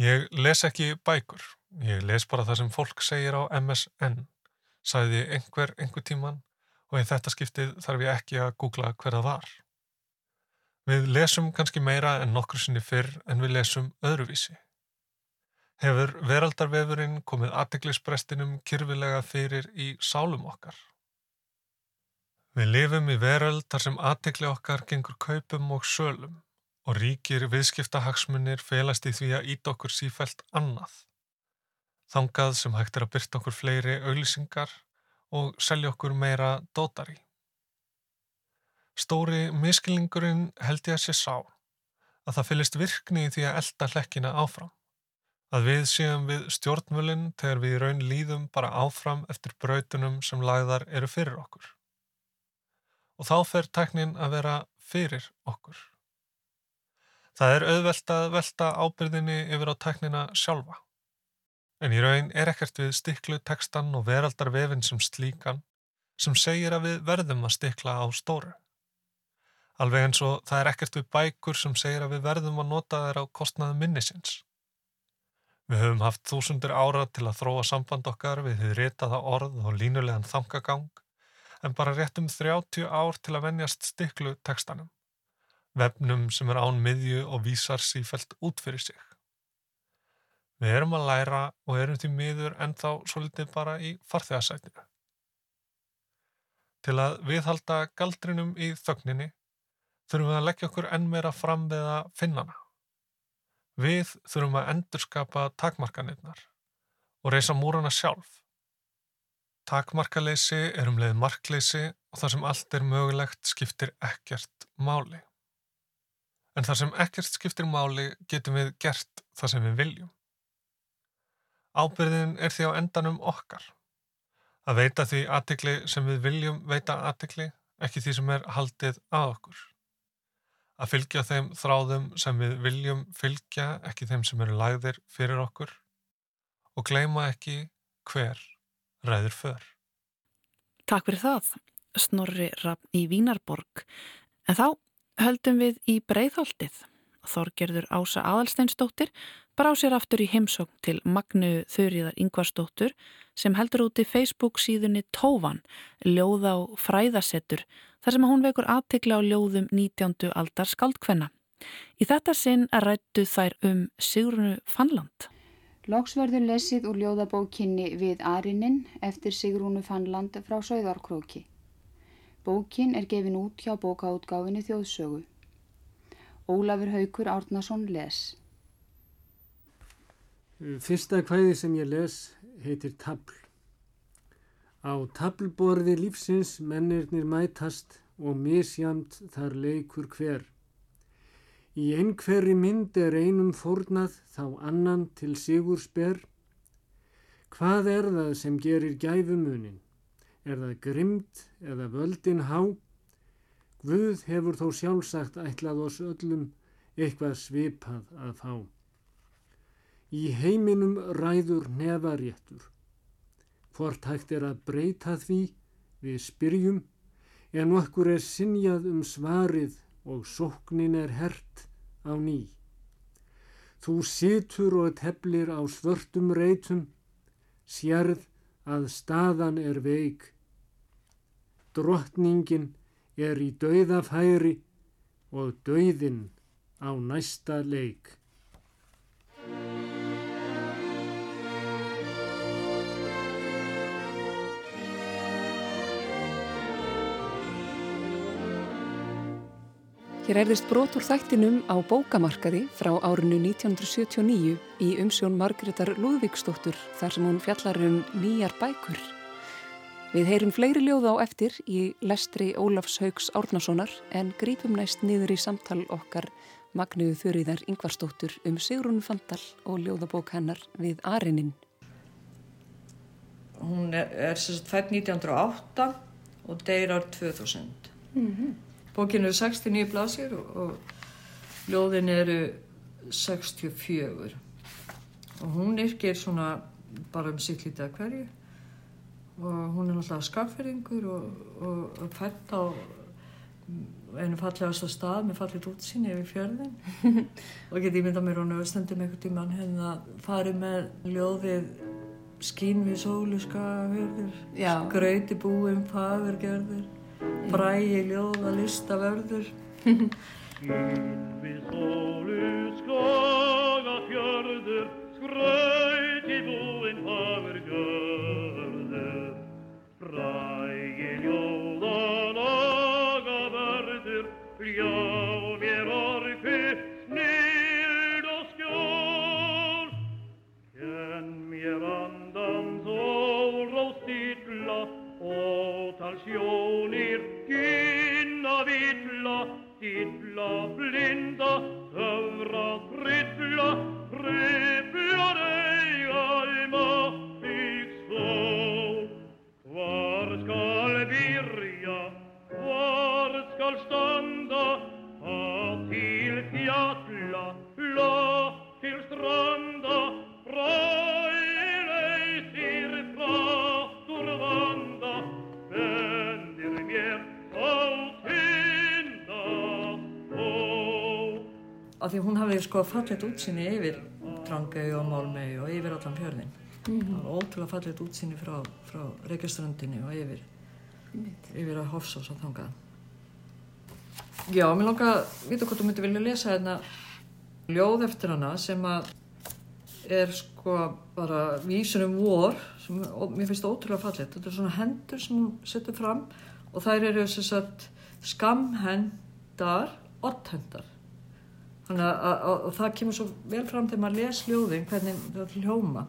Ég les ekki bækur, ég les bara það sem fólk segir á MSN, sagði einhver einhver tíman og í þetta skiptið þarf ég ekki að googla hver það var. Við lesum kannski meira en nokkur sinni fyrr en við lesum öðruvísi. Hefur veraldarvefurinn komið aðteglisbrestinum kyrfilega fyrir í sálum okkar? Við lifum í veröld þar sem aðtegli okkar gengur kaupum og sölum og ríkir viðskiptahagsmunir felast í því að ít okkur sífælt annað. Þangað sem hægt er að byrta okkur fleiri auðlýsingar og selja okkur meira dótari. Stóri miskilningurinn held ég að sé sá að það fylgist virkni í því að elda hlekkina áfram. Að við séum við stjórnmölinn þegar við í raun líðum bara áfram eftir brautunum sem lagðar eru fyrir okkur. Og þá fer tæknin að vera fyrir okkur. Það er auðvelt að velta ábyrðinni yfir á tæknina sjálfa. En í raun er ekkert við stiklu tekstan og veraldarvefin sem slíkan sem segir að við verðum að stikla á stóru. Alveg eins og það er ekkert við bækur sem segir að við verðum að nota þeir á kostnaðu minnisins. Við höfum haft þúsundir ára til að þróa samband okkar við þið ritaða orð og línulegan þangagang en bara rétt um 30 ár til að venjast stiklu tekstanum. Vefnum sem er án miðju og vísar sífælt út fyrir sig. Við erum að læra og erum því miður ennþá svolítið bara í farþegarsætinu. Til að viðhalda galdrinum í þögninni þurfum við að leggja okkur enn meira fram við að finna hana. Við þurfum að endurskapa takmarkanirnar og reysa múrana sjálf. Takmarkaleysi er um leið markleysi og það sem allt er mögulegt skiptir ekkert máli. En þar sem ekkert skiptir máli getum við gert það sem við viljum. Ábyrðin er því á endanum okkar. Að veita því aðtikli sem við viljum veita aðtikli, ekki því sem er haldið að okkur. Að fylgja þeim þráðum sem við viljum fylgja, ekki þeim sem eru lagðir fyrir okkur. Og gleima ekki hver ræður för. Takk fyrir það, Snorri Raffn í Vínarborg. En þá höldum við í breyðhaldið. Þorgerður Ása Adalsteinsdóttir brá sér aftur í heimsókn til Magnu Þurriðar Yngvarsdóttur sem heldur út í Facebook síðunni Tóvan, ljóða og fræðasettur, þar sem hún vekur aðtikla á ljóðum 19. aldar skaldkvenna. Í þetta sinn rættu þær um Sigrunu Fannland. Lóksverður lesið úr ljóðabókinni Við Arinin eftir Sigrunu Fannland frá Söðarkróki. Bókin er gefin út hjá bókaútgáfinni Þjóðsögu. Ólafur Haugur Árnason les. Fyrsta kvæði sem ég les heitir Tabl. Á tablborði lífsins mennirnir mætast og misjamt þar leikur hver. Í einhverri mynd er einum fórnað þá annan til sigur sper. Hvað er það sem gerir gæfumunin? Er það grimd eða völdin há? Guð hefur þó sjálfsagt ætlað oss öllum eitthvað svipað að fá. Í heiminum ræður nefaréttur. Hvort hægt er að breyta því við spyrjum en okkur er sinjað um svarið og sóknin er hert á ný. Þú situr og teflir á svörtum reytum, sérð að staðan er veik. Drottningin er í dauðafæri og dauðin á næsta leik. Hér erðist brotur þættinum á bókamarkaði frá árinu 1979 í umsjón Margreðar Lúðvíksdóttur þar sem hún fjallar um nýjar bækur. Við heyrum fleiri ljóða á eftir í lestri Ólafs Haugs Árnasonar en grípum næst niður í samtal okkar Magniðu Þurriðar Yngvarsdóttur um Sigrun Fandal og ljóðabók hennar við Arinin. hún er, er fætt 1908 og deyr ár 2000 mm -hmm. Bókin eru 69 blasir og, og ljóðin eru 64 og hún yrkir svona bara um sitt lítið að hverju. Og hún er náttúrulega skafferingur og, og, og fætt á einu fallegast að stað með fallit útsýn yfir fjörðin og geti ímynda mér hún auðvendum einhvern tíman hérna farið með ljóðið skín við sólu skafurður gröyti búum fagurgerður bræi ljóða lista verður. Skín við sólu skafurður gröyti búum fagurgerður bræi sjónir kynna villa dilla blinda öfra frilla frilla af því hún hafði sko fallet útsinni yfir Drangau og Málmau og yfir allan fjörðin mm -hmm. ótrúlega fallet útsinni frá, frá Reykjaströndinni og yfir yfir að Hofsós að þanga Já, mér langar að vita hvort þú myndi vilja lesa hérna ljóð eftir hana sem að er sko bara vísunum vor sem mér finnst ótrúlega fallet þetta er svona hendur sem hún setur fram og þær eru þess að skamhendar oddhendar að það kemur svo vel fram þegar maður les ljóðin hvernig það hljóma.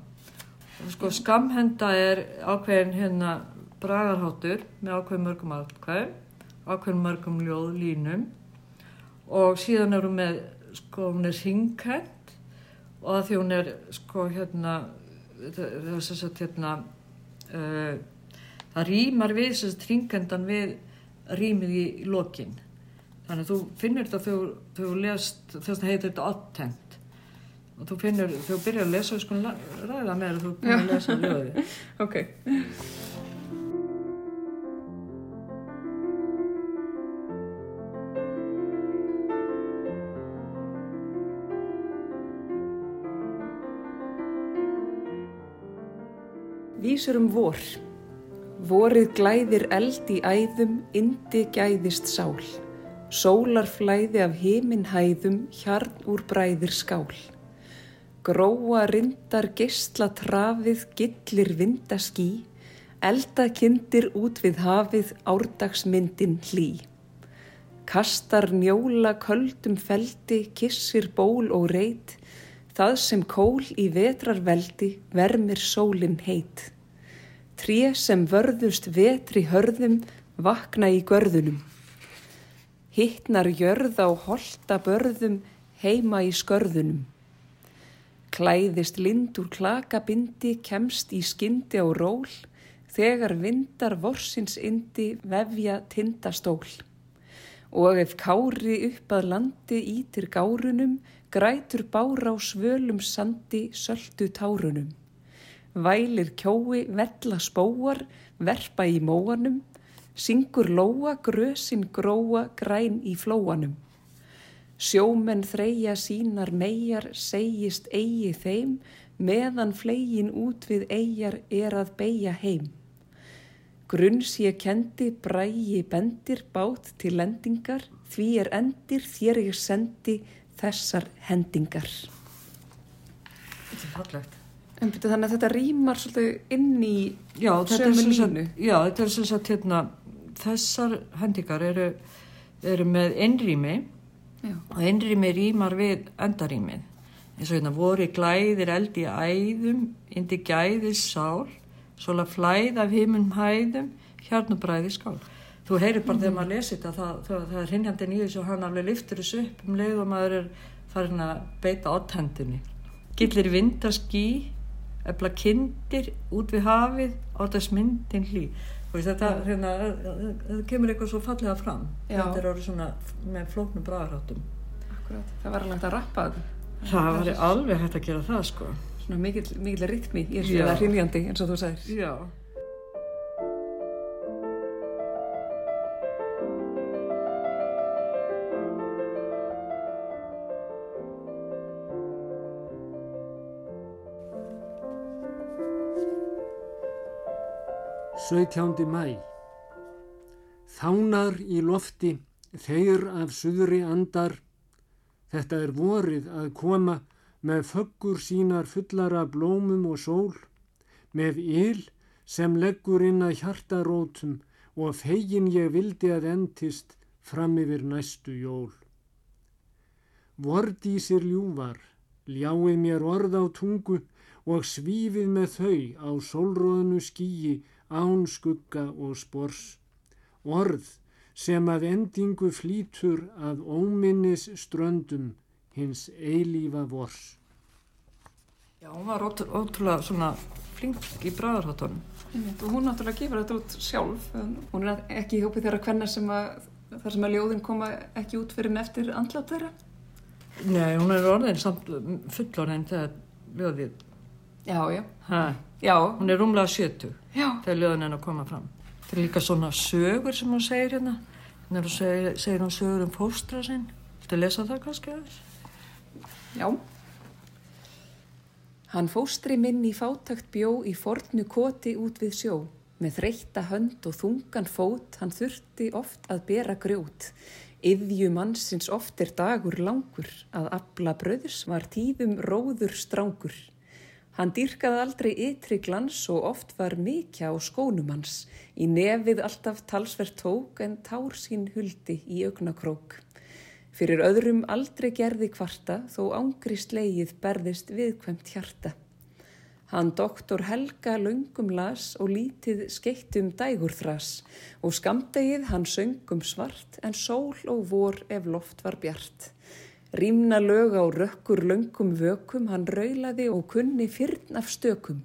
Og sko skamhenda er ákveðin hérna bragarháttur með ákveðin mörgum aðkvæðum ákveðin mörgum ljóð línum og síðan er hún með sko hún er hringkend og að því hún er sko hérna það er þess að hérna uh, það rýmar við þess að hringkendan við rýmið í lokin þannig að þú finnir þetta þegar þú lest þess að heitir þetta attent og þú finnir þegar þú byrjar að lesa sko ræða með þú byrjar að lesa ljóði ok Vísur um vor. Vorið glæðir eld í æðum, indi gæðist sál. Sólarflæði af heiminn hæðum, hjarn úr bræðir skál. Gróa rindar gistla trafið, gillir vindaský. Eldakindir út við hafið, árdagsmyndin hlý. Kastar njóla köldum feldi, kissir ból og reit. Það sem kól í vetrarveldi vermir sólinn heit. Tré sem vörðust vetri hörðum vakna í görðunum. Hittnar jörð á holta börðum heima í skörðunum. Klæðist lind úr klakabindi kemst í skyndi á ról þegar vindar vorsins indi vefja tindastól. Og ef kári upp að landi ítir gárunum grætur bára á svölum sandi söldu tárunum. Vælir kjói vella spóar, verpa í móanum, syngur lóa grösin gróa græn í flóanum. Sjómenn þreja sínar megar segist eigi þeim, meðan flegin út við eigjar er að beigja heim. Grunns ég kendi brægi bendir bát til lendingar, því er endir þér ég sendi þessar hendingar. Þetta er fallegt. En byrju þannig að þetta rýmar svolítið inn í er sömu línu. já, þetta er sem sagt hérna, þessar hendingar eru, eru með innrými Já. og innrými rýmar við endarýmið. Eins og hérna voru glæðir eldi í æðum, indi gæðis sál, svola flæð af himum hæðum, hérna bræði skál. Þú heyrir bara þegar maður lesi þetta, það, það, það er hrinjandi nýðis og hann alveg lyftur þessu upp um leið og maður er farin að beita oddhendinni. Gillir vindaský, efla kindir út við hafið á þess myndin hlý þetta hérna, það kemur eitthvað svo fallega fram. Já. þetta er orðið svona með flóknum bragarháttum það var alveg að rappa það það var alveg hægt að gera það sko. Svona mikil, mikil rytmi í þessu það hrinjandi eins og þú sagir Já Sautjándi mæ Þánar í lofti, þeir af suðri andar, þetta er vorið að koma með föggur sínar fullara blómum og sól, með yl sem leggur inn að hjartarótum og fegin ég vildi að endist fram yfir næstu jól. Vordísir ljúvar, ljáið mér orð á tungu og svífið með þau á sólróðnu skíi án skugga og spors, orð sem að endingu flýtur að óminnis ströndum hins eilífa vors. Já, hún var ótrúlega svona flink í bræðarháttunum. Og hún náttúrulega gefur þetta út sjálf. Hún er ekki í hópi þeirra hvenna sem að þar sem að ljóðin koma ekki út fyrir neftir andlátt þeirra? Nei, hún er orðin samt fullorðin þegar ljóðið. Já, já. Hæ? Já. Hún er rúmlega 70 þegar löðun henn að koma fram. Það er líka svona sögur sem hún segir hérna. Þannig að segir, segir hún sögur um fóstra sinn. Þú lesa það kannski aðeins? Já. Hann fóstri minn í fátakt bjó í fornu koti út við sjó. Með þreytta hönd og þungan fót hann þurfti oft að bera grjót. Yðju mannsins oft er dagur langur að abla bröðs var tíðum róður strángur. Hann dýrkaði aldrei ytri glans og oft var mikja á skónum hans. Í nefið alltaf talsvert tók en tár sín huldi í augnakrók. Fyrir öðrum aldrei gerði kvarta þó ángri sleigið berðist viðkvæmt hjarta. Hann doktor Helga laungum las og lítið skeittum dægurþras og skamdegið hann söngum svart en sól og vor ef loft var bjart. Rýmna lög á rökkur löngum vökum, hann raulaði og kunni fyrn af stökum.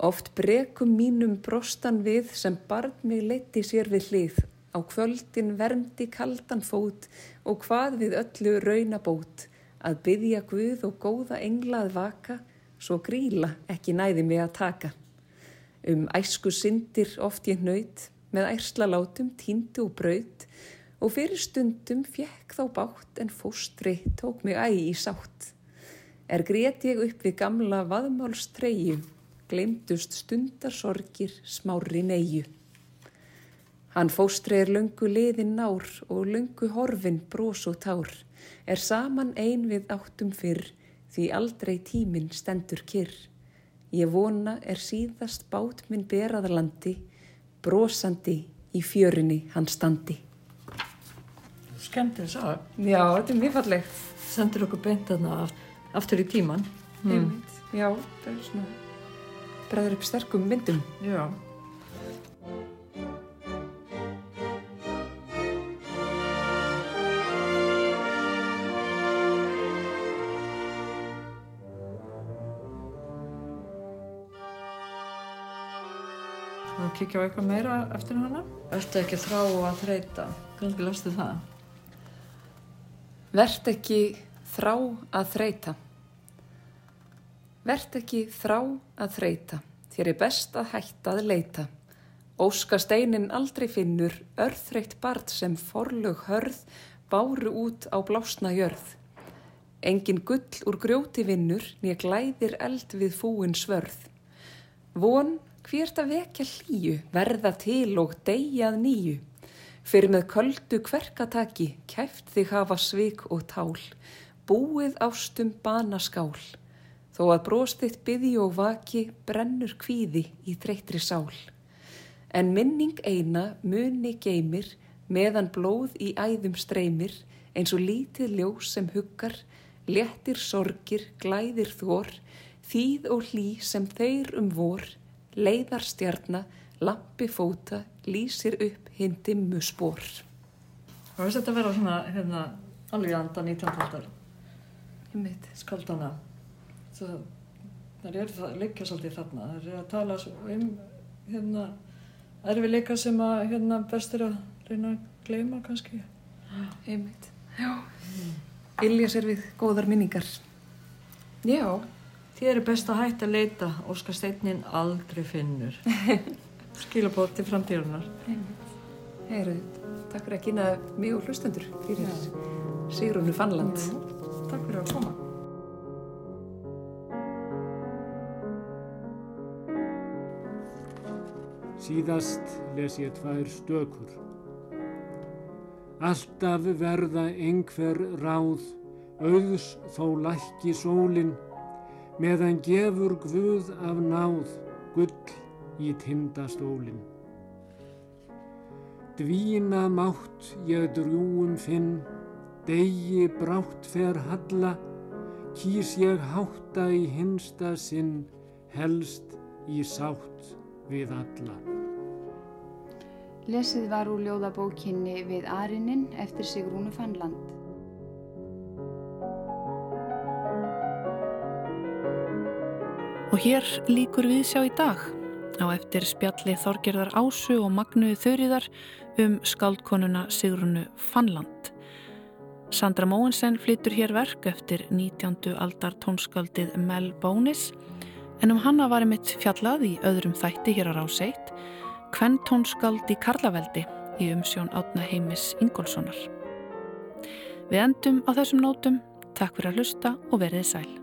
Oft brekum mínum brostan við sem barn mig leti sér við hlið, á kvöldin verndi kaldan fót og hvað við öllu raunabót, að byggja Guð og góða englað vaka, svo gríla ekki næði mig að taka. Um æsku syndir oft ég nöyt, með ærsla látum tíndu og braut, og fyrir stundum fjekk þá bátt en fóstri tók mig æg í sátt. Er grét ég upp við gamla vaðmálstreyju, glemdust stundarsorgir smári neyju. Hann fóstri er löngu liðin nár og löngu horfin brós og tár, er saman ein við áttum fyrr því aldrei tíminn stendur kyrr. Ég vona er síðast bát minn beraðalandi, brósandi í fjörinni hann standi skemmtileg saga. Já, þetta er mjög fallegt. Sendur okkur beint þarna aftur í tíman. Mm. Já, það er svona bregður upp sterkum myndum. Já. Kikja á eitthvað meira eftir hana? Ertu ekki þrá að þreita? Kannski lastu það? Vert ekki þrá að þreita. Vert ekki þrá að þreita, þér er best að hætta að leita. Óska steinin aldrei finnur, örþreitt bart sem forlög hörð, báru út á blásna jörð. Engin gull úr grjóti vinnur, nýja glæðir eld við fúin svörð. Von, hvert að vekja hlýju, verða til og deyjað nýju. Fyrir með köldu kverkataki, kæft þig hafa svik og tál, búið ástum banaskál, þó að bróstitt byði og vaki brennur kvíði í þreytri sál. En minning eina muni geymir, meðan blóð í æðum streymir, eins og lítið ljós sem huggar, léttir sorgir, glæðir þór, þýð og hlý sem þeir um vor, leiðar stjarnar, lampi fóta, lýsir upp hinn dimmu spór. Það veist þetta að vera svona hérna, alveg andan í tjántaldar. Ég veit. Skaldana. það er það leikja svolítið þarna það er að tala um hérna erfileika sem að hérna best er að reyna að gleyma kannski einmitt já Ilja sér við góðar minningar já þér er best að hætta að leita Óskar Steinin aldrei finnur skilabótt til framtíðunar Heyru, takk fyrir að kynna mig og hlustendur fyrir Sigrunu Fannland. Takk fyrir að koma. Síðast les ég tvær stökur. Alltaf verða einhver ráð, auðs þó lækki sólinn, meðan gefur Guð af náð, gull í tindastólinn. Dvína mátt ég drjúum finn, degi brátt fer halla, kýs ég hátta í hinsta sinn, helst í sátt við alla. Lesið var úr ljóðabókinni Við Arinin eftir Sigrúnu Fannland. Og hér líkur við sjá í dag á eftir spjalli Þorgerðar Ásu og Magnuði Þurriðar um skaldkonuna Sigrunu Fannland. Sandra Móensen flytur hér verk eftir 19. aldar tónskaldið Mel Bónis en um hanna varum mitt fjallað í öðrum þætti hér á Ráseitt Kvenn tónskald í Karlaveldi í umsjón átna heimis Ingólfssonar. Við endum á þessum nótum. Takk fyrir að hlusta og verið sæl.